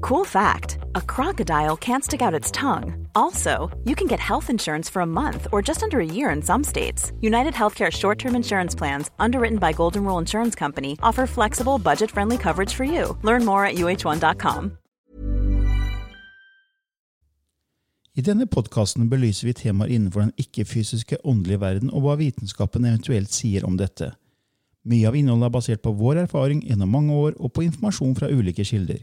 Cool fact a crocodile can't stick out its tongue. Also, you can get health insurance for a month or just under a year in some states. United Healthcare short term insurance plans, underwritten by Golden Rule Insurance Company, offer flexible, budget friendly coverage for you. Learn more at uh1.com. I denne podkasten belyser vi temaer innenfor den ikke-fysiske åndelige verden og hva vitenskapen eventuelt sier om dette. Mye av innholdet er basert på vår erfaring gjennom mange år og på informasjon fra ulike kilder.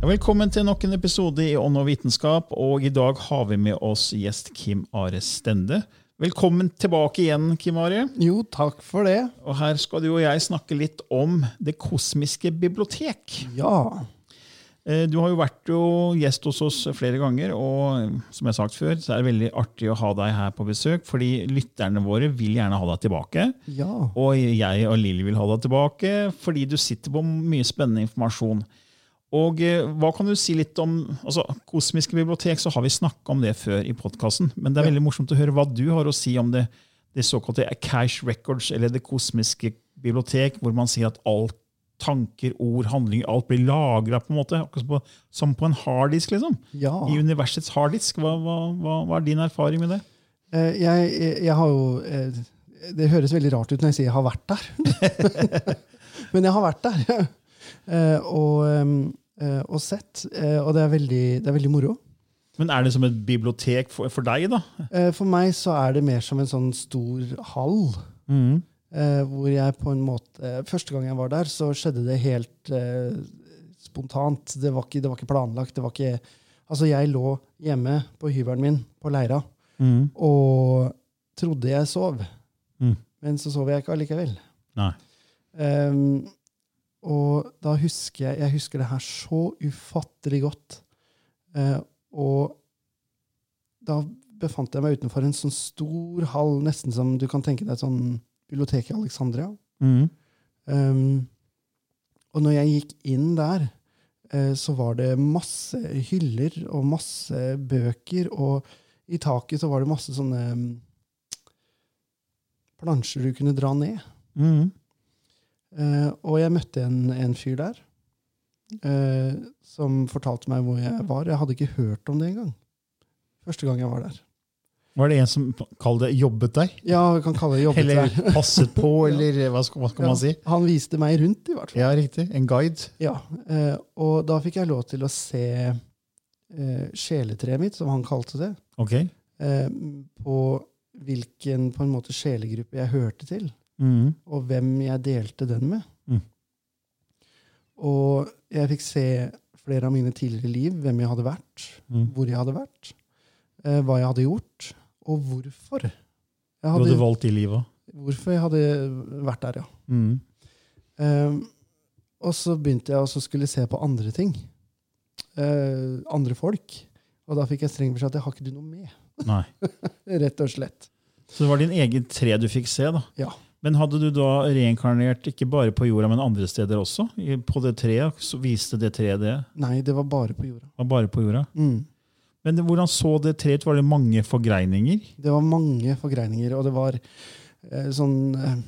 Velkommen til nok en episode i Ånd og vitenskap. og I dag har vi med oss gjest Kim Are Stende. Velkommen tilbake igjen, Kim Are. Jo, takk for det. Og Her skal du og jeg snakke litt om Det kosmiske bibliotek. Ja. Eh, du har jo vært jo gjest hos oss flere ganger, og som jeg har sagt før, så er det veldig artig å ha deg her på besøk, fordi lytterne våre vil gjerne ha deg tilbake. Ja. Og jeg og Lilly vil ha deg tilbake, fordi du sitter på mye spennende informasjon. Og eh, hva kan du si litt om altså, Kosmiske bibliotek så har vi snakka om det før i podkasten, men det er veldig morsomt å høre hva du har å si om det, det såkalte Cash Records, eller Det kosmiske bibliotek, hvor man sier at alt tanker, ord, handlinger, alt blir lagra på en måte, på, som på en harddisk. liksom. ja. I universets harddisk. Hva, hva, hva, hva er din erfaring med det? Eh, Jeg, jeg, har jo eh, Det høres veldig rart ut når jeg sier jeg har vært der. Men jeg har vært der. Og, eh, og sett. eh, Og det er veldig, det er veldig moro. Men er det som et bibliotek for, for deg, da? Eh, For meg så er det mer som en sånn stor hall. Eh, hvor jeg på en måte Første gang jeg var der, så skjedde det helt eh, spontant. Det var, ikke, det var ikke planlagt. Det var ikke, altså jeg lå hjemme på hyvelen min på Leira og trodde jeg sov. Mm. Men så sov jeg ikke allikevel. Nei. Ehm, og da husker jeg Jeg husker det her så ufattelig godt. Eh, og da befant jeg meg utenfor en sånn stor hall, nesten som du kan tenke deg et sånn bibliotek i Alexandria. Um, og når jeg gikk inn der, eh, så var det masse hyller og masse bøker, og i taket så var det masse sånne um, plansjer du kunne dra ned. Mhm. Eh, og jeg møtte en, en fyr der uh, som fortalte meg hvor jeg var. Jeg hadde ikke hørt om det engang. Første gang jeg var der. Var det en som kall det jobbet der? Ja, vi kan kalle det jobbet Eller der. passet på, eller hva skal, hva skal man si? Han viste meg rundt, i hvert fall. Ja, riktig. En guide. Ja, uh, og da fikk jeg lov til å se eh, sjeletreet mitt, som han kalte det, Ok. eh, på hvilken på en måte sjelegruppe jeg hørte til, Mhm. og hvem jeg delte den med. Mm. Og jeg fikk se flere av mine tidligere liv, hvem jeg hadde vært, Mm. hvor jeg hadde vært, eh, hva jeg hadde gjort, og hvorfor. Jeg Du hadde, hadde valgt de liva? hvorfor jeg hadde vært der, ja. Um, og så begynte jeg å skulle se på andre ting. Eh, andre folk. Og da fikk jeg streng beskjed at jeg har ikke du noe med. Nei. Rett og slett. Så det var din egen tre du fikk se, da. Ja. Men hadde du da reinkarnert ikke bare på jorda, men andre steder også? På det treet? Så viste det treet det? Nei, det var bare på jorda. Var bare på jorda? Mm. Men det, hvordan så det treet ut? Var det mange forgreininger? Det var mange forgreininger, og det var eh, sånn eh,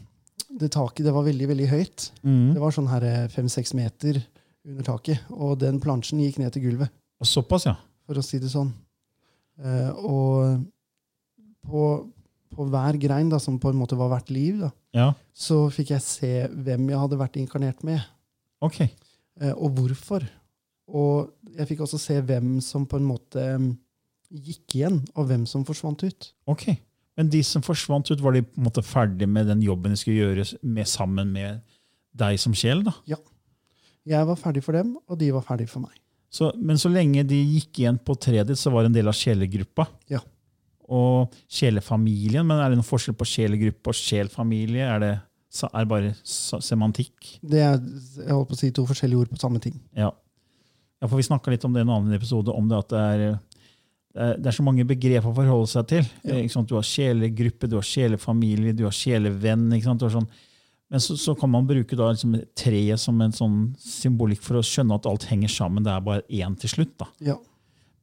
Det taket det var veldig, veldig høyt. Mm. Det var sånn her fem-seks meter under taket, og den plansjen gikk ned til gulvet. Og såpass, ja. for å si det sånn. Eh, og på, på hver grein, da, som på en måte var hvert liv, da, Ja, så fikk jeg se hvem jeg hadde vært inkarnert med, ok. eh, og hvorfor. Og jeg fikk også se hvem som på en måte mm, gikk igjen, og hvem som forsvant ut. ok. Men de som forsvant ut, var de på en måte ferdig med den jobben de skulle gjøre med, sammen med deg som sjel? da? Ja. Jeg var ferdig for dem, og de var ferdig for meg. Så, men så lenge de gikk igjen på treet ditt, så var det en del av sjelegruppa. Ja. Og sjelefamilien, men er det noen forskjell på sjelegruppe og sjelfamilie? Er det, er bare semantikk? Det er jeg holdt på å si, to forskjellige ord på samme ting. Ja. ja, for vi snakka litt om det i en annen episode, om det at det er, det er, så mange begrep å forholde seg til. Ja. Du har sjelegruppe, du har sjelefamilie, du har sjelevenn. Sånn, men så, så kan man bruke da liksom treet som en sånn symbolikk for å skjønne at alt henger sammen. Det er bare én til slutt. da. Ja.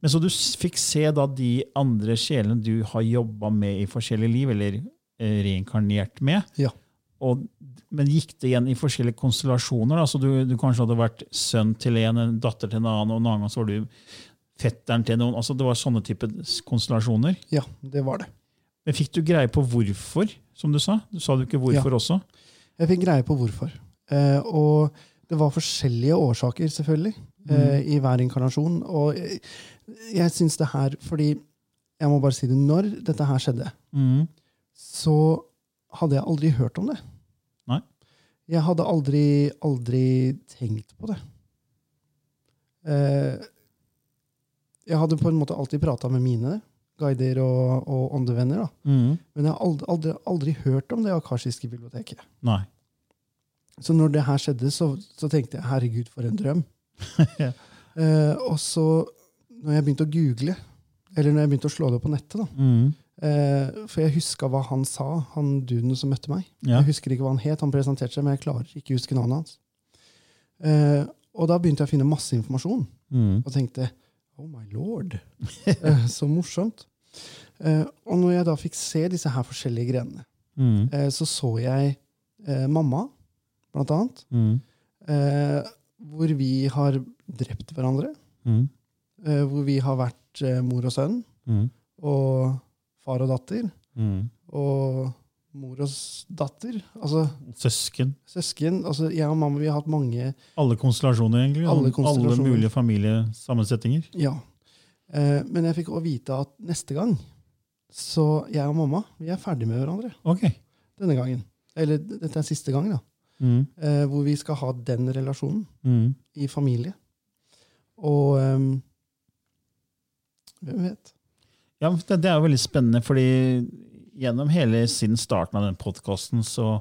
Men Så du fikk se da de andre sjelene du har jobba med i forskjellige liv, eller eh, reinkarnert med. Ja. Og, men gikk det igjen i forskjellige konstellasjoner? da? Så du, du kanskje hadde vært sønn til en, en datter til en annen, og en annen gang så var du fetteren til noen. altså Det var sånne type konstellasjoner. ja, det var det. Men fikk du greie på hvorfor, som du sa? Du sa du ikke hvorfor også? Jeg fikk greie på hvorfor. Eh, og det var forskjellige årsaker, selvfølgelig, eh, i hver inkarnasjon. Og jeg, syns det her Fordi jeg må bare si det, når dette her skjedde, Mm. så hadde jeg aldri hørt om det. Nei. Jeg hadde aldri, aldri tenkt på det. Eh, jeg hadde på en måte alltid prata med mine guider og, og åndevenner. Mm. men jeg har aldri, aldri, aldri hørt om det akashiske biblioteket. Nei. Så når det her skjedde, så, så tenkte jeg herregud, for en drøm. Ja. eh, og så, når jeg begynte å google, eller når jeg begynte å slå det opp på nettet, da, Mm. eh, for jeg huska hva han sa, han duden som møtte meg. Ja. Jeg husker ikke hva han het, han presenterte seg, men jeg klarer ikke å huske navnet hans. Eh, og da begynte jeg å finne masse informasjon, Mm. og tenkte oh my lord, eh, så morsomt. Eh, og når jeg da fikk se disse her forskjellige grenene, Mm. eh, så så jeg eh, mamma, blant annet, Mm. eh, hvor vi har drept hverandre. Mm. Eh, hvor vi har vært eh, mor og sønn, Mm. og far og datter, Mm. og mor og datter. Altså Søsken. søsken. Altså, jeg og mamma vi har hatt mange Alle konstellasjoner, egentlig. Alle konstellasjoner. Alle mulige familiesammensetninger. Ja. Eh, men jeg fikk også vite at neste gang så jeg og mamma vi er ferdig med hverandre Ok. denne gangen. Eller dette er siste gang, da. Mm. Eh, hvor vi skal ha den relasjonen Mm. i familie. Og ehm, hvem vet? Ja, det, det er jo veldig spennende, fordi gjennom hele siden starten av den podkasten så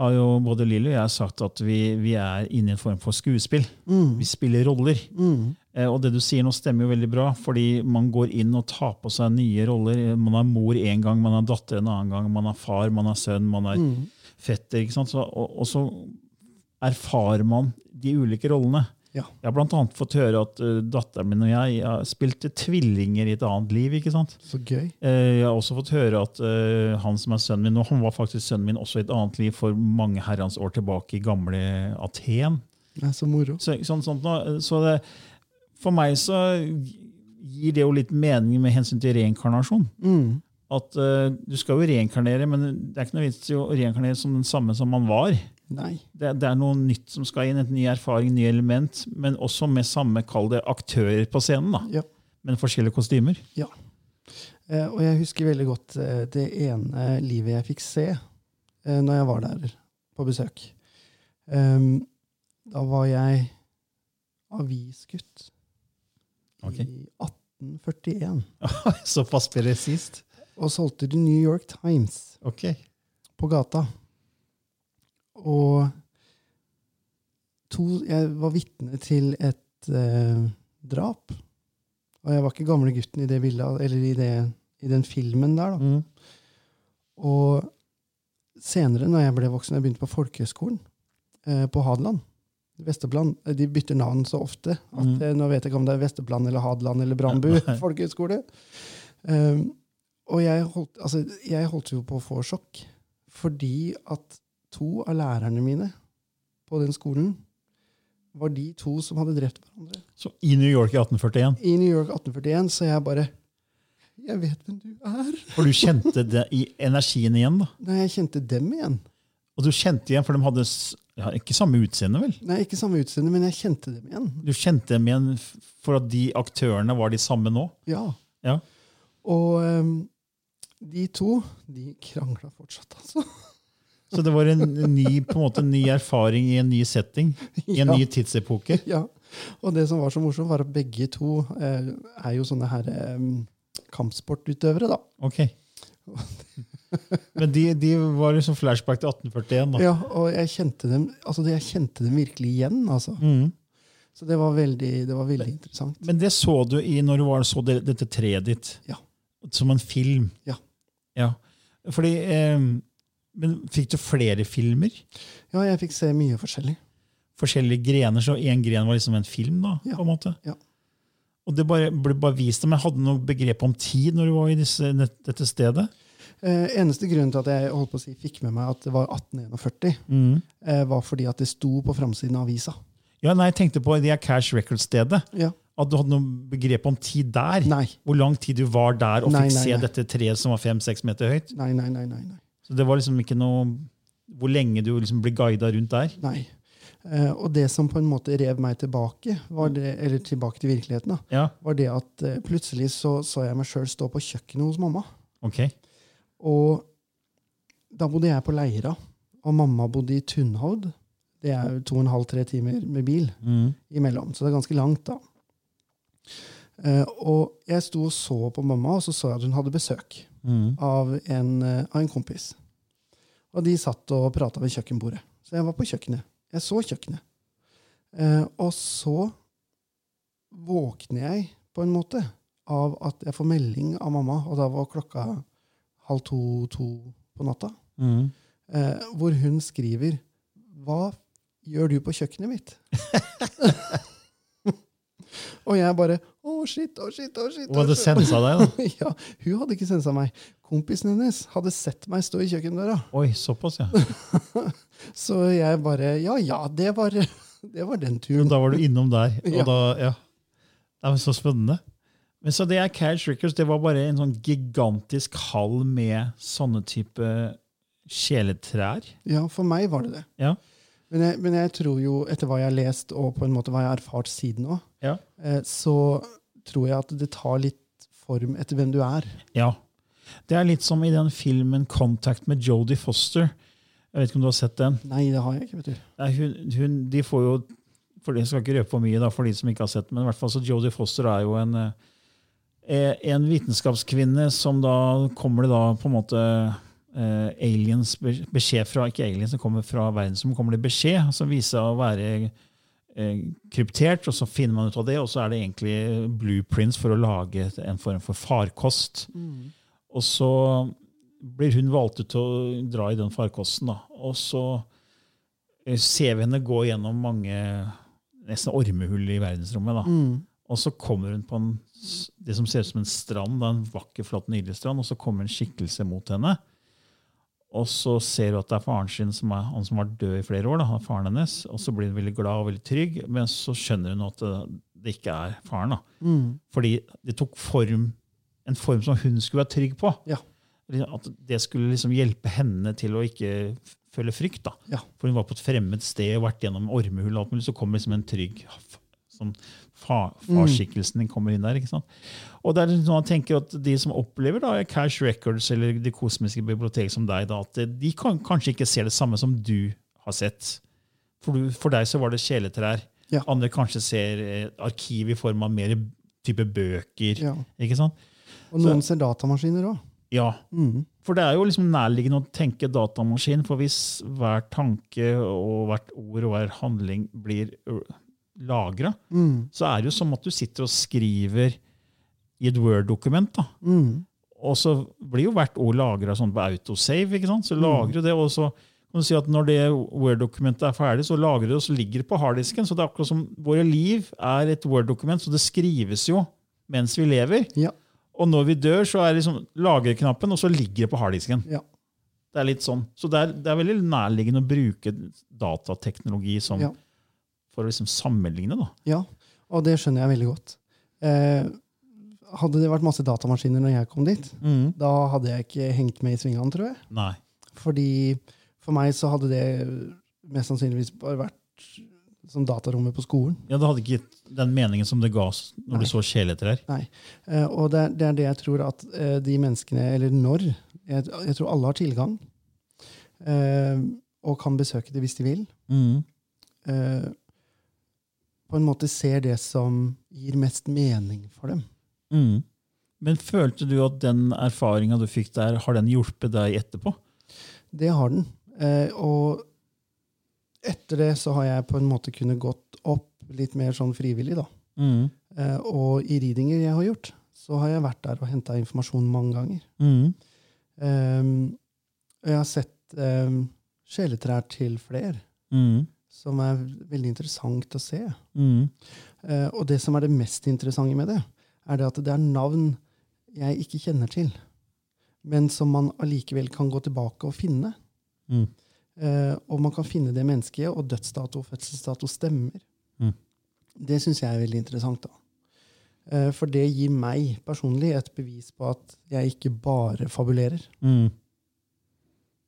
har jo både Lilly og jeg sagt at vi, vi er inne i en form for skuespill. Mm. Vi spiller roller. Mm. Eh, Og det du sier nå, stemmer jo veldig bra, fordi man går inn og tar på seg nye roller. Man er mor én gang, man er datter en annen gang, man er far, man er sønn, man er Mm. fetter. Så, og, og så erfarer man de ulike rollene. Ja. Jeg har annet fått høre at uh, datteren min og jeg jeg, spilte tvillinger i et annet liv. ikke sant? Så gøy. Uh, Jeg har også fått høre at uh, han som er sønnen min nå, han var faktisk sønnen min også i et annet liv for mange herrens år tilbake i gamle Aten. Er så moro. Så, sånn, sånt så det, for meg så gir det jo litt mening med hensyn til reinkarnasjon. Mm. At Du skal jo reinkarnere, men det er ikke noe vits i å reinkarnere som den samme som man var. Nei. Det, det er noe nytt som skal inn, et ny erfaring, ny element, men også med samme kall det aktører på scenen, da, Ja. men forskjellige kostymer. ja. Eh, og jeg husker veldig godt eh, det ene livet jeg fikk se eh, når jeg var der på besøk. Um, da var jeg avisgutt okay. i 1841 Såpass presist. og solgte The New York Times okay. på gata. Og to, jeg var vitne til et eh, drap. Og jeg var ikke gamle gutten i det bildet, eller i, det, i den filmen der. da. Mm. Og senere, når jeg ble voksen, jeg begynte på folkehøgskolen eh, på Hadeland. Vesterbland. Eh, De bytter navn så ofte at Mm. eh, nå vet jeg ikke om det er Vesteplan eller Hadeland eller Brandbu Nei. folkehøgskole. Um, og jeg holdt, altså, jeg holdt jo på å få sjokk, fordi at to av lærerne mine på den skolen var de to som hadde drept hverandre. Så i New York i 1841. I New York 1841, så jeg bare Jeg vet hvem du er! For du kjente det i energien igjen, da. Nei, jeg kjente dem igjen. Og du kjente igjen, for de hadde ja, ikke samme utseende, vel? Nei, ikke samme utseende, men jeg kjente dem igjen. Du kjente dem igjen for at de aktørene var de samme nå? Ja. Ja. Og um, de to de krangla fortsatt, altså. Så det var en ny, på en måte, en ny erfaring i en ny setting, i en Ja. ny tidsepoke. Ja. Og det som var så morsomt, var at begge to eh, er jo sånne her eh, kampsportutøvere, da. Ok. Men de, de var liksom flashback til 1841, da. Ja, og jeg kjente dem altså jeg kjente dem virkelig igjen. altså. Mm. Så det var veldig, det var veldig interessant. Men det så du i når du var, så det, dette treet ditt. Ja. Som en film. Ja. Ja. Fordi eh, Men fikk du flere filmer? Ja, jeg fikk se mye forskjellig. Forskjellige grener, så én gren var liksom en film? da, Ja. på en måte? Ja. Og det bare, ble bare vist dem. Jeg hadde noe begrep om tid når du var i disse, dette stedet? Eh, eneste grunnen til at jeg holdt på å si, fikk med meg at det var 1841, Mm. eh, var fordi at det sto på framsiden av avisa. Ja, nei, Jeg tenkte på det er Cash Records-stedet. Ja. At du hadde noe begrep om tid der. Nei. Hvor lang tid du var der og Nei, fikk nei, se dette treet som var fem-seks meter høyt. Nei, nei, nei. nei, nei. Så det var liksom ikke noe Hvor lenge du liksom ble guida rundt der. nei. Uh, og det som på en måte rev meg tilbake, var det, eller tilbake til virkeligheten, da, Ja, var det at uh, plutselig så, så jeg meg sjøl stå på kjøkkenet hos mamma. Okay. Og da bodde jeg på Leira, og mamma bodde i Tunhovd. Det er jo to og en halv, tre timer med bil Mm. imellom, så det er ganske langt, da. Uh, og jeg sto og så på mamma, og så så jeg at hun hadde besøk Mm. av en, eh, av en kompis. Og de satt og prata ved kjøkkenbordet. Så jeg var på kjøkkenet. Jeg så kjøkkenet. Eh, og så våkner jeg på en måte av at jeg får melding av mamma, og da var klokka halv to-to på natta, Mm. eh, hvor hun skriver Hva gjør du på kjøkkenet mitt? og jeg bare Å, shit, å, shit, å, shit. Hun hadde sensa deg, da. ja, hun hadde ikke sensa meg. Kompisen hennes hadde sett meg stå i kjøkkendøra. Oi, såpass, ja. Så jeg bare Ja, ja, det var, det var den Og turen. da var du innom der. Og Ja. da, ja. Det var så spennende. Men så det er Cash Records, det var bare en sånn gigantisk hall med sånne type kjeletrær. Ja, for meg var det det. Ja. Men jeg, men jeg tror jo, etter hva jeg har lest, og på en måte hva jeg har erfart siden òg, Ja. eh, så tror jeg at det tar litt form etter hvem du er. ja. Det er litt som i den filmen 'Contact' med Jodie Foster. Jeg vet ikke om du har sett den? Nei, det har jeg ikke, vet du. Nei, hun, hun, de får jo for Jeg skal ikke røpe for mye da, for de som ikke har sett den, men i hvert fall så Jodie Foster er jo en, eh, en vitenskapskvinne som da kommer det da på en måte eh, aliens beskjed fra Ikke aliens som kommer fra verden, som kommer det beskjed som viser å være eh, kryptert, og så finner man ut av det, og så er det egentlig blueprints for å lage en form for farkost. Og så blir hun valgt ut til å dra i den farkosten. da. Og så eh, ser vi henne gå gjennom mange nesten ormehull i verdensrommet. da. Og så kommer hun på en, det som ser ut som en strand, da, en vakker, flott, nydelig strand, og så kommer en skikkelse mot henne. Og så ser hun at det er faren sin, som er, han som har vært død i flere år. da, han faren hennes, Og så blir hun veldig glad og veldig trygg, men så skjønner hun at det, ikke er faren. da. Fordi det tok form, en form som hun skulle være trygg på. Ja. At det skulle liksom hjelpe henne til å ikke føle frykt. da. Ja. For hun var på et fremmed sted og vært gjennom ormehull, og alt mulig, så kom liksom en trygg sånn fa, Farsskikkelsen din kommer inn der. ikke sant? Og det er liksom sånn jeg tenker at De som opplever da Cash Records eller Det kosmiske biblioteket som deg, da, at de kan, kanskje ikke ser det samme som du har sett. For, du, for deg så var det kjeletrær. Ja. Andre kanskje ser eh, arkiv i form av mer type bøker. Ja. ikke sant? Og noen ser datamaskiner òg. Ja, for det er jo liksom nærliggende å tenke datamaskin, for hvis hver tanke og hvert ord og hver handling blir lagra, så er det jo som at du sitter og skriver i et Word-dokument. da. Og så blir jo hvert ord lagra sånn på autosave. ikke sant? Så lagrer du det, og så kan du si at når det Word-dokumentet er ferdig, så lagrer det, og så ligger det på harddisken. Så det er akkurat som våre liv er et Word-dokument, så det skrives jo mens vi lever. Ja. Og når vi dør, så er liksom lagerknappen, og så ligger det på harddisken. Ja. Det er litt sånn. Så det er, det er veldig nærliggende å bruke datateknologi som, Ja. For å liksom sammenligne. da. ja. Og det skjønner jeg veldig godt. Eh, hadde det vært masse datamaskiner når jeg kom dit, da hadde jeg ikke hengt med i svingene, tror jeg. Nei. Fordi for meg så hadde det mest sannsynligvis bare vært som datarommet på skolen. Ja, Det hadde ikke gitt den meningen som det ga oss når Nei. du så kjeletrær. Nei. Eh, og det, er- det er det jeg tror at eh, de menneskene, eller når Jeg, jeg tror alle har tilgang. Eh, og kan besøke det hvis de vil. Mm. Eh, på en måte ser det som gir mest mening for dem. Mm. Men følte du at den erfaringa du fikk der, har den hjulpet deg etterpå? Det har den. Eh, og etter det så har jeg på en måte kunnet gått opp litt mer sånn frivillig, da. Mm. Eh, og i readinger jeg har gjort, så har jeg vært der og henta informasjon mange ganger. Mm. Eh, og jeg har sett um, sjeletrær til flere, Mm. Som er veldig interessant å se. Mm. Uh, og det som er det mest interessante med det, er det at det er navn jeg ikke kjenner til, men som man allikevel kan gå tilbake og finne. Mm. Uh, og man kan finne det mennesket, og dødsdato og fødselsdato stemmer. Mm. Det syns jeg er veldig interessant. da. Uh, for det gir meg personlig et bevis på at jeg ikke bare fabulerer, Mm.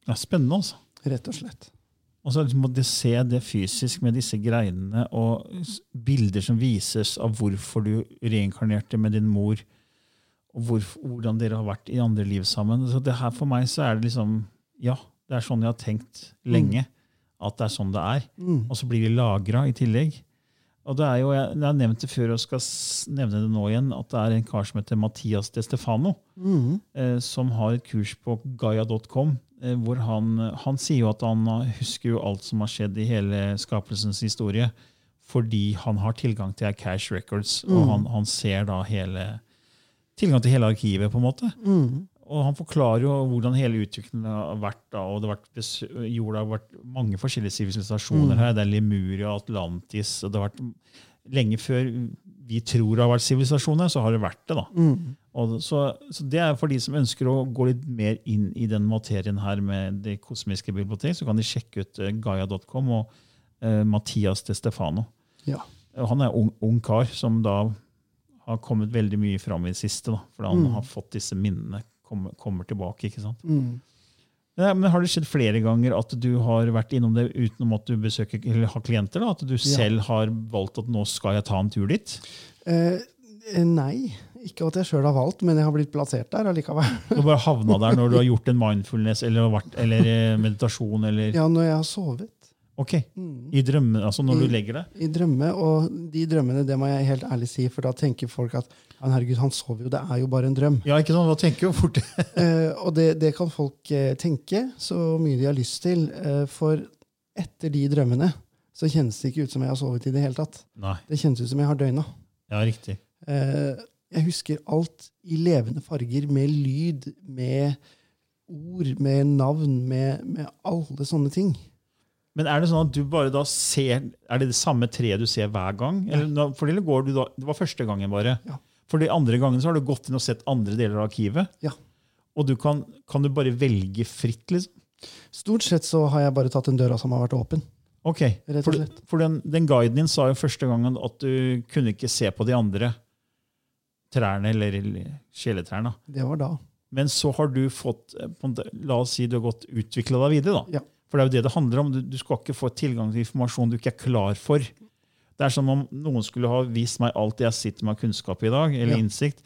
Det er spennende, altså. rett og slett. Og så må du se det fysisk med disse greinene og bilder som vises av hvorfor du reinkarnerte med din mor, og hvor, hvordan dere har vært i andre liv sammen. Så det her For meg så er det liksom Ja, det er sånn jeg har tenkt lenge. At det er sånn det er. Mm. Og så blir vi lagra i tillegg. Og det er jo, Jeg, jeg har nevnt det før og skal nevne det nå igjen, at det er en kar som heter Mathias De Stefano Mm. eh, som har et kurs på gaia.com, eh, hvor han, han sier jo at han husker jo alt som har skjedd i hele skapelsens historie, fordi han har tilgang til Cash Records, og Mm. han, han ser da hele tilgang til hele arkivet, på en måte. Mm. Og han forklarer jo hvordan hele utviklingen har vært. da, og det har vært Jorda har vært mange forskjellige sivilisasjoner Mm. her. Det er Lemuria, Atlantis og det har vært Lenge før vi tror det har vært sivilisasjoner, så har det vært det. da. Mm. Og så, så det er for de som ønsker å gå litt mer inn i den materien her med Det kosmiske bibliotek, så kan de sjekke ut eh, gaia.com og eh, Mathias de Stefano. Ja. Han er ung, ung kar som da har kommet veldig mye fram i det siste. da, fordi han Mm. har fått disse minnene kommer, kommer tilbake. ikke sant? Mm. Ja, men Har det skjedd flere ganger at du har vært innom det utenom at du besøker, eller har klienter? da, At du selv har valgt at nå skal jeg ta en tur dit? Eh, eh, nei, ikke at jeg sjøl har valgt, men jeg har blitt plassert der allikevel. Du bare havna der når du har gjort en mindfulness eller, eller eh, meditasjon? eller... Ja, når jeg har sovet. Ok, Mm. I drømmene, altså når du legger deg? I drømme, og de drømmene, det må jeg helt ærlig si, for da tenker folk at herregud, han sover jo, det er jo bare en drøm. Ja, ikke sant? da tenker jo fort? uh, og det, det kan folk uh, tenke så mye de har lyst til, uh, for etter de drømmene så kjennes det ikke ut som jeg har sovet i det hele tatt. Nei, Det kjennes ut som jeg har døgna. ja, riktig. Jeg husker alt i levende farger, med lyd, med ord, med navn, med, med alle sånne ting. Men er det sånn at du bare da ser Er det det samme treet du ser hver gang? Eller, for det, går du da, Det var første gangen, bare. Ja. For de andre gangene så har du gått inn og sett andre deler av arkivet. Ja. Og du kan, kan du bare velge fritt, liksom? Stort sett så har jeg bare tatt den døra som har vært åpen. Ok, For, for den, den guiden din sa jo første gangen at du kunne ikke se på de andre trærne, eller, eller kjeletrærne. Det var da. Men så har du fått eh, La oss si du har gått utvikla deg videre. da. Ja. For det er jo det det handler om. Du, du skal ikke få tilgang til informasjon du ikke er klar for. Det er som om noen skulle ha vist meg alt jeg sitter med av kunnskap i dag, eller Ja. innsikt,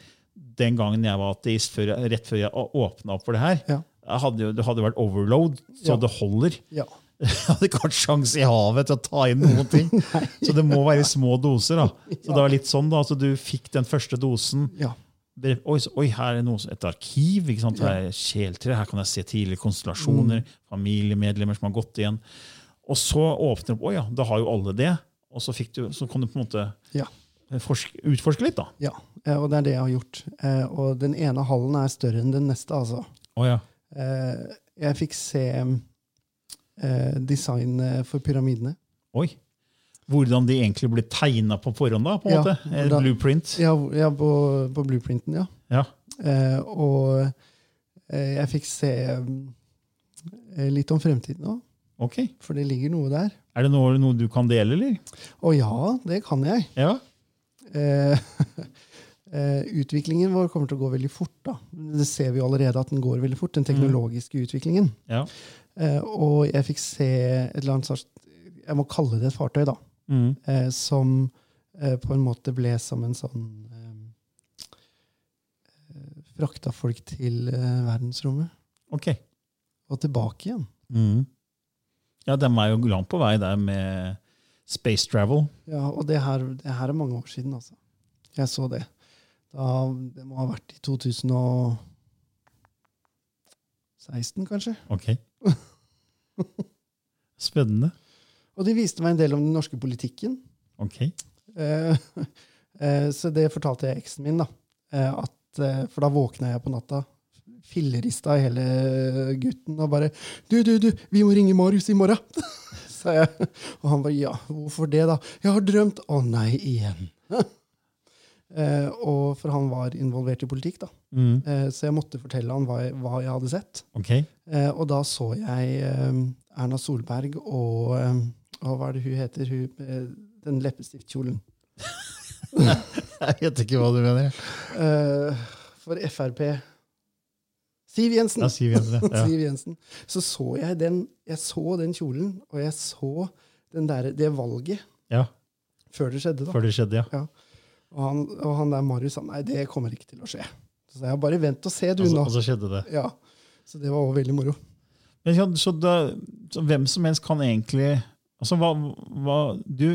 den gangen jeg var ateist, før jeg, rett før jeg åpna opp for det her. Ja. Hadde jo, det hadde vært overload, så Ja. det holder. Ja. Jeg hadde ikke hatt sjanse i havet til å ta inn noen ting. Så det må være i små doser. da. Så det var litt sånn da, at du fikk den første dosen. Oi, oi, her er noe, et arkiv. ikke sant? Her er kjeltre, her kan jeg se tidligere konstellasjoner, familiemedlemmer som har gått igjen. Og så åpner det opp. Å ja, da har jo alle det. Og så, du, så kan du på en måte Ja. forske, utforske litt, da. ja. Eh, Og det er det jeg har gjort. Eh, Og den ene hallen er større enn den neste, altså. Oh, ja. Eh, Jeg fikk se design for pyramidene. Oi. Hvordan de egentlig ble tegna på forhånd, da? på en Ja, måte. Da, Blueprint. Ja, ja på, på blueprinten, ja. Ja. Eh, og eh, jeg fikk se eh, litt om fremtiden òg, Ok. for det ligger noe der. Er det noe, noe du kan dele, eller? Å ja, det kan jeg. Ja. Eh, eh, utviklingen vår kommer til å gå veldig fort. da. Det ser vi allerede at den går veldig fort, den teknologiske utviklingen. ja. Eh, og jeg fikk se et eller annet slags Jeg må kalle det et fartøy, da. Mm. eh, som eh, på en måte ble som en sånn eh, eh, Frakta folk til eh, verdensrommet. Ok. Og tilbake igjen. Mm. Ja, de er jo langt på vei der med space travel. Ja, og det her, det her er mange år siden, altså. Jeg så det. Da, det må ha vært i 2016, kanskje. Ok. Spennende. Og de viste meg en del om den norske politikken. Ok. Eh, eh, så det fortalte jeg eksen min, da. Eh, at, eh, for da våkna jeg på natta, fillerista hele gutten, og bare 'Du, du, du, vi må ringe Marius i morgen!' sa jeg. Og han bare 'Ja, hvorfor det, da?' 'Jeg har drømt.' 'Å nei, igjen'. eh, og for han var involvert i politikk, da. Mm. Eh, så jeg måtte fortelle han hva jeg, hva jeg hadde sett. Ok. Eh, og da så jeg Erna Solberg og og Hva er det hun heter? Hun, med den leppestiftkjolen. Jeg vet ikke hva du mener. Uh, for Frp Siv Jensen! Ja, Siv Jensen. Ja. Siv Jensen. Så så jeg den, jeg så den kjolen, og jeg så den der, det valget ja. før det skjedde. da. Før det skjedde, ja. Og han, og han der Marius sa nei, det kommer ikke til å skje. Så jeg bare vent og se, du, Og så, nå. og så skjedde det. Ja. Så det var også veldig moro. Men, så, da, så hvem som helst kan egentlig altså hva, hva du,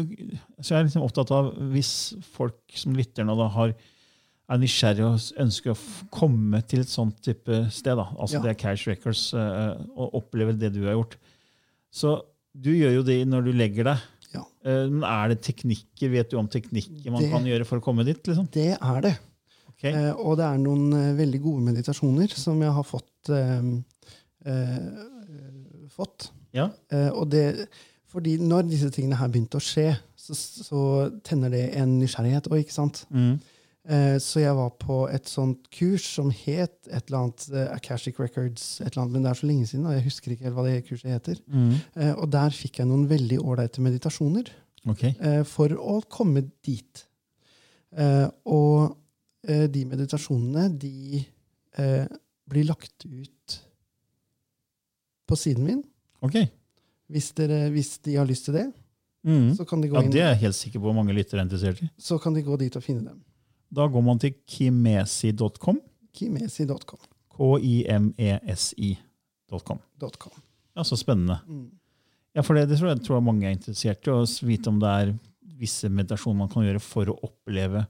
så Jeg er liksom opptatt av hvis folk som lytter nå da har, er nysgjerrig og ønsker å komme til et sånt type sted, da, altså Ja. det er Cash Records, uh, og oppleve det du har gjort Så du gjør jo det når du legger deg. Ja. Uh, Men er det teknikker, vet du om teknikker man Det- kan gjøre for å komme dit? liksom? Det er det. Okay. Uh, og det er noen veldig gode meditasjoner som jeg har fått. Fått. Ja. Og det, fordi når disse tingene her begynte å skje, så, så tenner det en nysgjerrighet òg, ikke sant? Mm. Eh, så jeg var på et sånt kurs som het et eller annet uh, Akashic Records, et eller annet, men det er så lenge siden, og jeg husker ikke helt hva det kurset heter. Mm. Eh, og der fikk jeg noen veldig ålreite meditasjoner Ok. eh, for å komme dit. Eh, og eh, de meditasjonene, de eh, blir lagt ut på siden min. ok. Hvis, dere, hvis de har lyst til det, Mm. så kan de gå Ja, inn Det er jeg helt sikker på mange lyttere er interessert i. så kan de gå dit og finne dem. Da går man til kimesi.com. Kimesi.com. K-i-m-e-s-i.com. .com. Ja, så spennende. Mm. Ja, for det, det tror jeg tror jeg mange er interessert i, å vite om det er visse meditasjoner man kan gjøre for å oppleve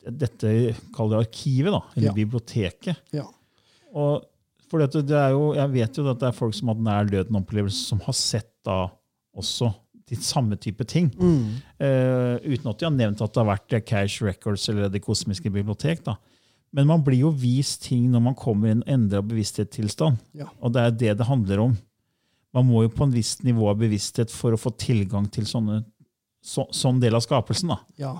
dette, kall det arkivet, da, eller Ja. biblioteket. Ja. Og for det, det er jo, jeg vet jo at det er folk som har hatt nær døden-opplevelse, som har sett da også de samme type ting. Mm. Uh, uten at de har nevnt at det har vært eh, Cash Records eller Det kosmiske bibliotek. da. Men man blir jo vist ting når man kommer i en endra bevissthetstilstand. Ja. Og det er det det handler om. Man må jo på en visst nivå av bevissthet for å få tilgang til sånne, så, sånn del av skapelsen. da. ja.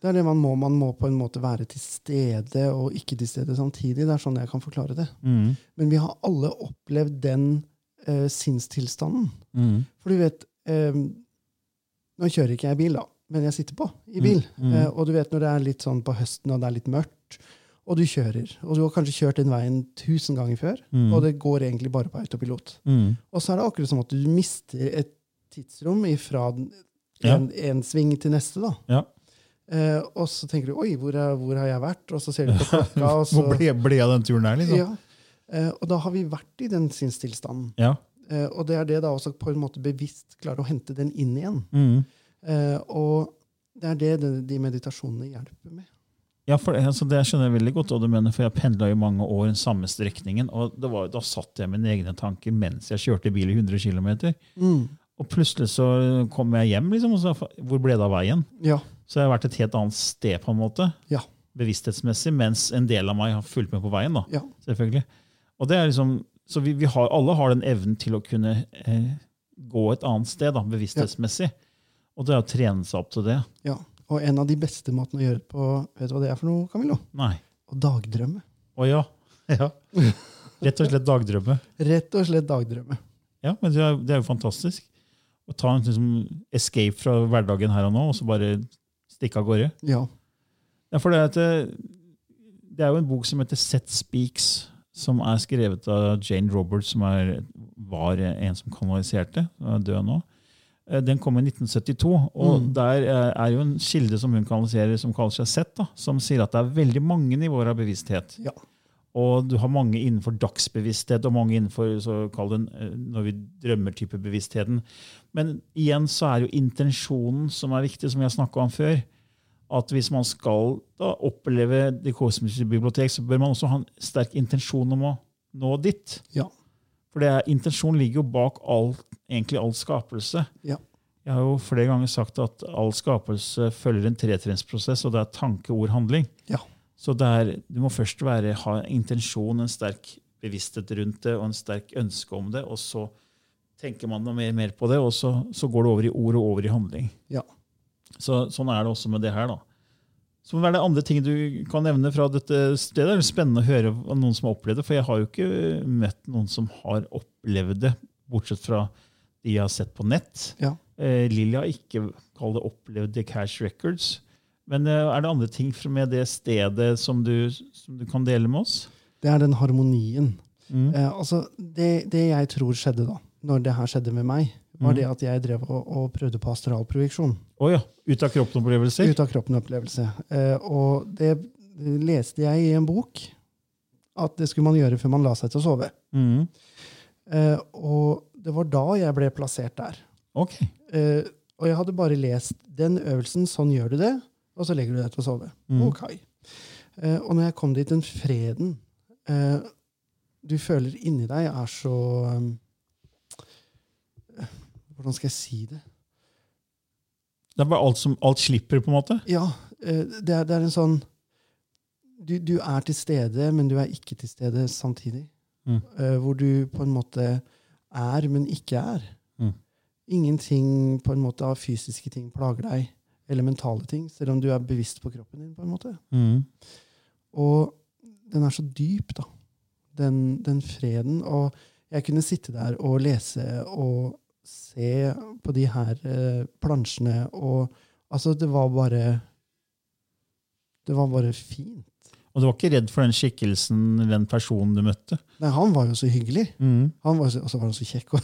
Det er det man må. Man må på en måte være til stede og ikke til stede samtidig. Det er sånn jeg kan forklare det. Mm. Men vi har alle opplevd den eh, sinnstilstanden. Mm. For du vet eh, Nå kjører ikke jeg bil, da, men jeg sitter på i bil. Mm, mm. Eh, og du vet når det er litt sånn på høsten og det er litt mørkt, og du kjører, og du har kanskje kjørt den veien tusen ganger før, Mm. og det går egentlig bare på autopilot. Mm. Og så er det akkurat som at du mister et tidsrom fra en, Ja. en, en sving til neste. da. Ja. Eh, og så tenker du 'oi, hvor, er, hvor har jeg vært?' Og så ser du på klokka, og så Hvor ble, ble jeg den turen her, liksom? ja. eh, Og da har vi vært i den sinnstilstanden. Ja. Eh, og det er det da også på en måte bevisst klarer å hente den inn igjen. Mm. Eh, og det er det de, de meditasjonene hjelper med. Ja, for, altså, Det skjønner jeg veldig godt hva du mener, for jeg pendla i mange år den samme strekningen. og det var, Da satt jeg med mine egne tanker mens jeg kjørte bil i 100 km. Og plutselig så kom jeg hjem, liksom, og så hvor ble det av veien? Ja. Så jeg har vært et helt annet sted, på en måte, Ja. bevissthetsmessig, mens en del av meg har fulgt med på veien. da, Ja. selvfølgelig. Og det er liksom, Så vi, vi har, alle har den evnen til å kunne eh, gå et annet sted, da, bevissthetsmessig. Og det er å trene seg opp til det. ja. Og en av de beste måtene å gjøre det på, vet du hva det er for noe, Camillo? Nei. Å dagdrømme. Å ja. ja. Rett og slett dagdrømme. Rett og slett dagdrømme. Ja, men det er, det er jo fantastisk. Å ta en liksom, escape fra hverdagen her og nå, og så bare stikke av gårde. Ja. Ja, for det, at det, det er jo en bok som heter Set Speaks, som er skrevet av Jane Roberts, som er, var en som kanaliserte, Hun er død nå. Eh, Den kom i 1972, og Mm. der eh, er jo en kilde som hun kanaliserer, som kaller seg Sett, da, som sier at det er veldig mange nivåer av bevissthet. Ja. Og du har mange innenfor dagsbevissthet, og mange innenfor så den, eh, når vi drømmer-type bevisstheten. Men igjen så er jo intensjonen som er viktig, som vi har snakka om før. At hvis man skal da oppleve Det kosmiske bibliotek, så bør man også ha en sterk intensjon om å nå dit. Ja. For det er, intensjon ligger jo bak all, egentlig all skapelse. Ja. Jeg har jo flere ganger sagt at all skapelse følger en tretrinnsprosess, og det er tanke, ord, handling. Ja. Så det er, du må først være, ha en intensjon, en sterk bevissthet rundt det, og en sterk ønske om det, og så tenker man noe mer, mer på det, og så, så går det over i ord og over i handling. Ja. Så, sånn er det også med det her. da. Så hva er det andre ting du kan nevne fra dette stedet? Det er spennende å høre om noen som har opplevd det, for jeg har jo ikke møtt noen som har opplevd det, bortsett fra de jeg har sett på nett. Ja. Eh, Lilly har ikke kall det opplevd The Cash Records. Men eh, er det andre ting med det stedet som du, som du kan dele med oss? Det er den harmonien. Mm. Eh, altså, det, det jeg tror skjedde da, når det her skjedde med meg, var mm. det at jeg drev og, og prøvde på astralprojeksjon. Oh, ja. Ut av kroppen-opplevelser? Ut av kroppen-opplevelse. Eh, og det leste jeg i en bok at det skulle man gjøre før man la seg til å sove. Mm. Eh, og det var da jeg ble plassert der. Ok. Eh, og jeg hadde bare lest den øvelsen, sånn gjør du det, og så legger du deg til å sove. Mm. Ok. Eh, og når jeg kom dit, den freden eh, du føler inni deg, er så um, Hvordan skal jeg si det? Det er bare alt, som, alt slipper, på en måte? Ja, eh, det er, det er en sånn du, du er til stede, men du er ikke til stede samtidig. Mm. Eh, hvor du på en måte er, men ikke er. Mm. Ingenting på en måte av fysiske ting plager deg, eller mentale ting, selv om du er bevisst på kroppen din. på en måte. Mm. Og den er så dyp, da. Den, den freden. Og jeg kunne sitte der og lese og se på de her eh, plansjene, og altså, det var bare Det var bare fint. Og du var ikke redd for den skikkelsen, den personen du møtte? Nei, han var jo så hyggelig. Mm. Han var så, og så var han så kjekk.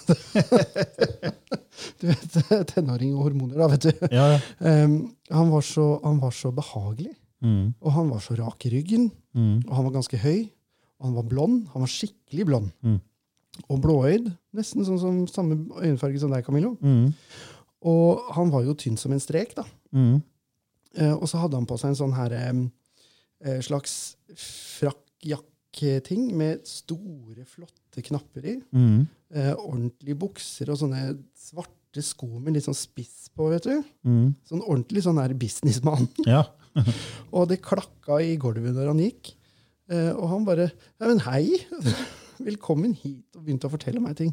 Du vet, tenåring og hormoner, da, vet du. Ja, ja. Um, han, var så, han var så behagelig. Mm. Og han var så rak i ryggen. Mm. Og han var ganske høy. Og han var blond. Han var skikkelig blond. Mm. Og blåøyd. Nesten sånn som samme øyenfarge som deg, Camillo. Mm. Og han var jo tynn som en strek, da. Eh, og så hadde han på seg en sånn her em, eh, slags frakkjakketing med store, flotte knapper i. Mm. Eh, ordentlige bukser og sånne svarte sko med litt sånn spiss på, vet du. Mm. Sånn ordentlig sånn businessmann. Ja. Og det klakka i gulvet når han gikk. Eh, og han bare Nei, men hei! Velkommen hit! Og begynte å fortelle meg ting.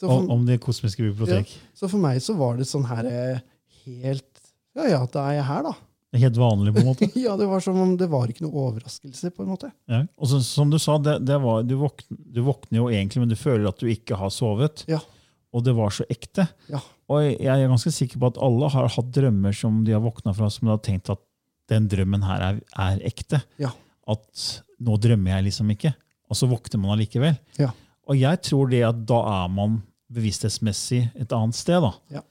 For, om Det kosmiske bibliotek. så for meg så var det sånn her eh, helt Ja ja, da er jeg her, da. Det er helt vanlig, på en måte. ja, det var som om det var ikke noe overraskelse, på en måte. Ja. Og så, som du sa, det, det var, du, våkner, du våkner jo egentlig, men du føler at du ikke har sovet. Ja. Og det var så ekte. Ja. Og jeg er ganske sikker på at alle har hatt drømmer som de har våkna fra, som de har tenkt at den drømmen her er, er ekte. Ja. At nå drømmer jeg liksom ikke. Og så våkner man allikevel. Ja. Og jeg tror det at da er man bevissthetsmessig et annet sted. da. Ja.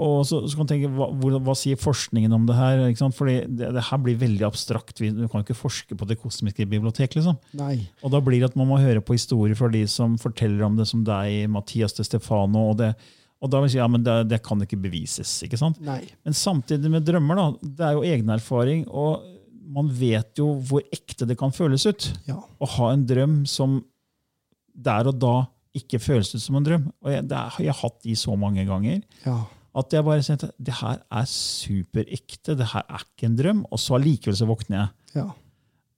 Og så, så kan man tenke, hva, hva sier forskningen om det her? Ikke sant? Fordi det, det her blir veldig abstrakt. Vi- Du kan ikke forske på det kosmiske biblioteket. liksom. Nei. Og da blir det at man må høre på historier fra de som forteller om det, som deg, Mathias de Stefano. Og, det, og da vil jeg si ja, men det, det kan ikke bevises. ikke sant? Nei. Men samtidig med drømmer, da, det er jo egen erfaring. Og man vet jo hvor ekte det kan føles ut. Ja. Å ha en drøm som der og da ikke føles ut som en drøm. Og jeg, det er, jeg har hatt de så mange ganger Ja. At jeg bare tenkte det her er superekte. Det her er ikke en drøm. Og så allikevel så våkner jeg. Ja.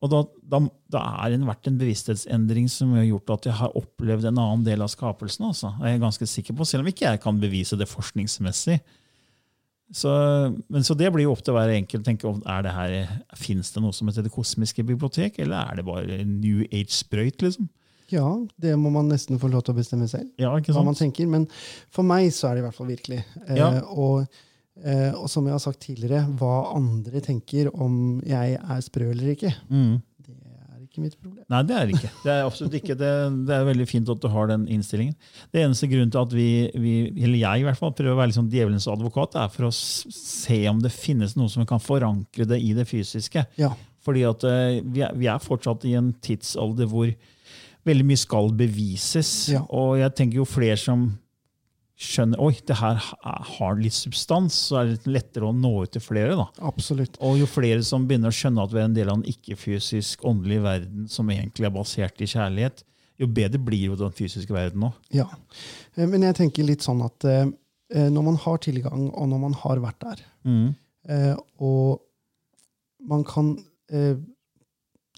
Og da, da, da er det vært en bevissthetsendring som har gjort at jeg har opplevd en annen del av skapelsen. Altså. Jeg er ganske sikker på, Selv om ikke jeg kan bevise det forskningsmessig. Så, men så det blir jo opp til hver enkelt tenke om er det her, Fins det noe som heter Det kosmiske bibliotek, eller er det bare New Age-sprøyt? liksom? Ja, det må man nesten få lov til å bestemme selv. Ja, ikke sant? hva man tenker. Men for meg så er det i hvert fall virkelig. Eh, Ja. og, eh, og som jeg har sagt tidligere, hva andre tenker om jeg er sprø eller ikke, Mm. det er ikke mitt problem. Nei, det er det ikke. Det er absolutt ikke. Det, det er veldig fint at du har den innstillingen. Det eneste grunnen til at vi, vi eller jeg i hvert fall, prøver å være sånn djevelens advokat, er for å se om det finnes noe som kan forankre det i det fysiske. Ja. Fordi at eh, vi er, vi er fortsatt i en tidsalder hvor veldig mye skal bevises. Ja. Og jeg tenker jo flere som skjønner oi, det her har litt substans, så er det litt lettere å nå ut til flere. da. Absolutt. Og jo flere som begynner å skjønne at vi er en del av en ikke-fysisk åndelig verden som egentlig er basert i kjærlighet, jo bedre blir jo den fysiske verden òg. Ja. Eh, Men jeg tenker litt sånn at eh, eh, når man har tilgang, og når man har vært der, Mm. og man kan eh,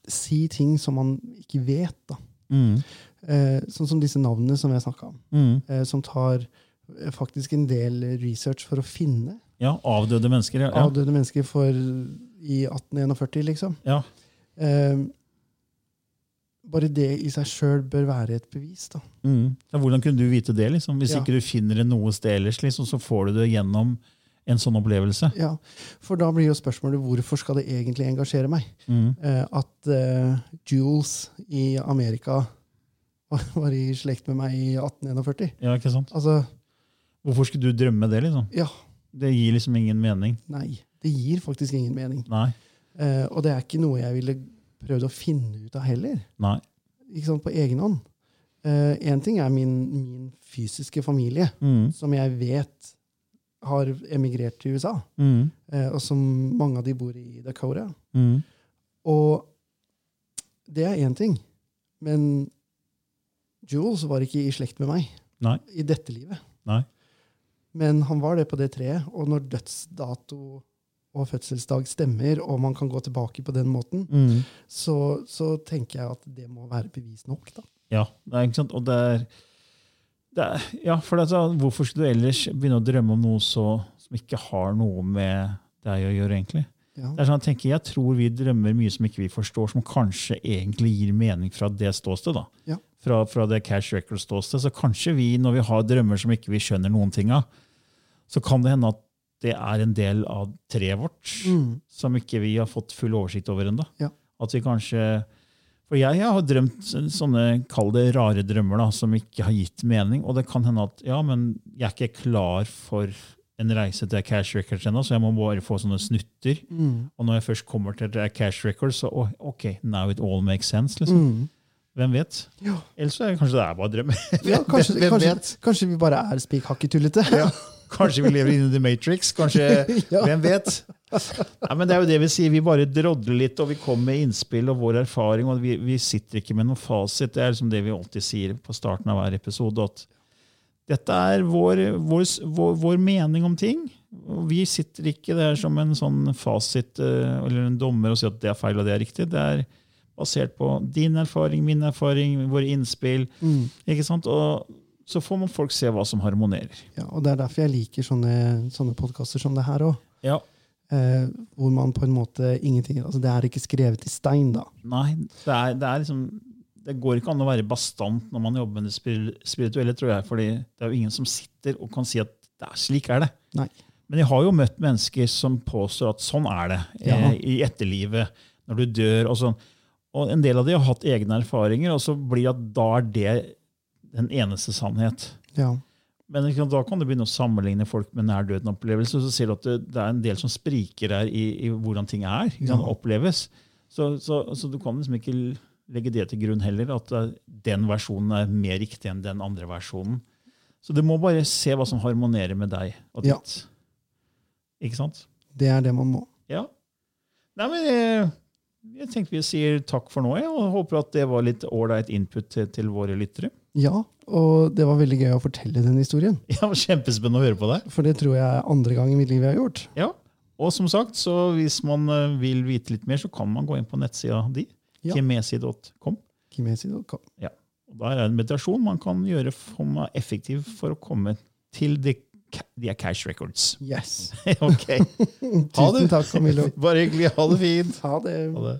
si ting som man ikke vet, da. Mm. Eh, sånn som disse navnene som jeg snakka om, Mm. eh, som tar eh, faktisk en del research for å finne Ja, avdøde mennesker. Ja. avdøde mennesker for i 1841, liksom. ja. Eh, bare det i seg sjøl bør være et bevis. da. Mm. ja. Hvordan kunne du vite det? liksom? Hvis Ja. ikke du finner det noe sted ellers, liksom, så får du det gjennom en sånn opplevelse. Ja, For da blir jo spørsmålet hvorfor skal det egentlig engasjere meg? Mm. Eh, at eh, Jules i Amerika var, var i slekt med meg i 1841. Ja, ikke sant? Altså, Hvorfor skulle du drømme det? liksom? ja, Det gir liksom ingen mening. nei. Det gir faktisk ingen mening. Nei. Eh, og det er ikke noe jeg ville prøvd å finne ut av heller. Nei. Ikke sant, På egen hånd. Én ting er min, min fysiske familie, Mm. som jeg vet har emigrert til USA. Mm. Eh, og som mange av de bor i Dakota. Mm. Og det er én ting. Men Jules var ikke i slekt med meg Nei. i dette livet. Nei. Men han var det på det treet, og når dødsdato og fødselsdag stemmer, og man kan gå tilbake på den måten, Mm. så, så tenker jeg at det må være bevis nok. da. Ja, det er, ikke sant? Og det er, er Ja, for det, er hvorfor skulle du ellers begynne å drømme om noe så, som ikke har noe med deg å gjøre, egentlig? Ja. Det er sånn, jeg, tenker, jeg tror vi drømmer mye som ikke vi forstår, som kanskje egentlig gir mening fra det ståstedet. da. Ja. Fra, fra det cash record-ståstedet. Så kanskje vi, når vi har drømmer som ikke vi skjønner noen ting av, så kan det hende at det er en del av treet vårt Mm. som ikke vi har fått full oversikt over ennå. Ja. At vi kanskje For jeg, jeg har drømt sånne, kall det rare drømmer, da, som ikke har gitt mening. Og det kan hende at ja, men jeg er ikke klar for en reise til cash records ennå, så jeg må bare få sånne snutter. Mm. Og når jeg først kommer til cash records, så oh, ok, now it all makes sense. liksom. Mm. Hvem vet? Ja. Ellers er det kanskje det er bare drømmer. Ja, kanskje, Hvem kanskje, vet? kanskje vi bare er spikhakketullete. Kanskje vi lever inne i The Matrix. kanskje, Ja. Hvem vet? Nei, men det er jo det vi sier. Vi bare drodler litt, og vi kommer med innspill og vår erfaring. og Vi, vi sitter ikke med noen fasit. Det er liksom det vi alltid sier på starten av hver episode. at Dette er vår, vår, vår, vår mening om ting. og Vi sitter ikke der som en sånn fasit eh, eller en dommer og sier at det er feil og det er riktig. Det er basert på din erfaring, min erfaring, våre innspill. Mm. ikke sant? Og så får man folk se hva som harmonerer. Ja, og Det er derfor jeg liker sånne, sånne podkaster som det her òg. Ja, Eh, hvor man på en måte ingenting altså Det er ikke skrevet i stein, da. Nei, det er, det er liksom det går ikke an å være bastant når man jobber med det spirituelle, tror jeg. fordi det er jo ingen som sitter og kan si at det er, slik er det. Nei. Men jeg har jo møtt mennesker som påstår at sånn er det Ja. eh, i etterlivet, når du dør. og sånn. Og en del av de har hatt egne erfaringer, og så blir det at da er det den eneste sannhet. Ja. Men da kan du begynne å sammenligne folk med nær-døden-opplevelse, og så ser du at det, det er en del som spriker her i, i hvordan ting er, kan Ja. oppleves. Så, så, så du kan liksom ikke legge det til grunn heller, at eh, den versjonen er mer riktig enn den andre versjonen. Så du må bare se hva som harmonerer med deg og Ja. ditt. Ikke sant? Det er det man må. Ja. Nei, men jeg, jeg tenker vi sier takk for nå, jeg, og håper at det var litt ålreit input til, til våre lyttere. Ja, og det var veldig gøy å fortelle den historien. Ja, Kjempespennende å høre på deg. For det tror jeg er andre gang i mitt liv jeg har gjort. Ja, og som sagt, så hvis man eh, vil vite litt mer, så kan man gå inn på nettsida di, Ja. kimesi.com. Kimesi.com. Og Der er det en meditasjon man kan gjøre som er effektiv for å komme til de, de er cash records. Yes. ok. Tusen takk, Camillo. Bare hyggelig. Ha det fint. Ha det. Ha det.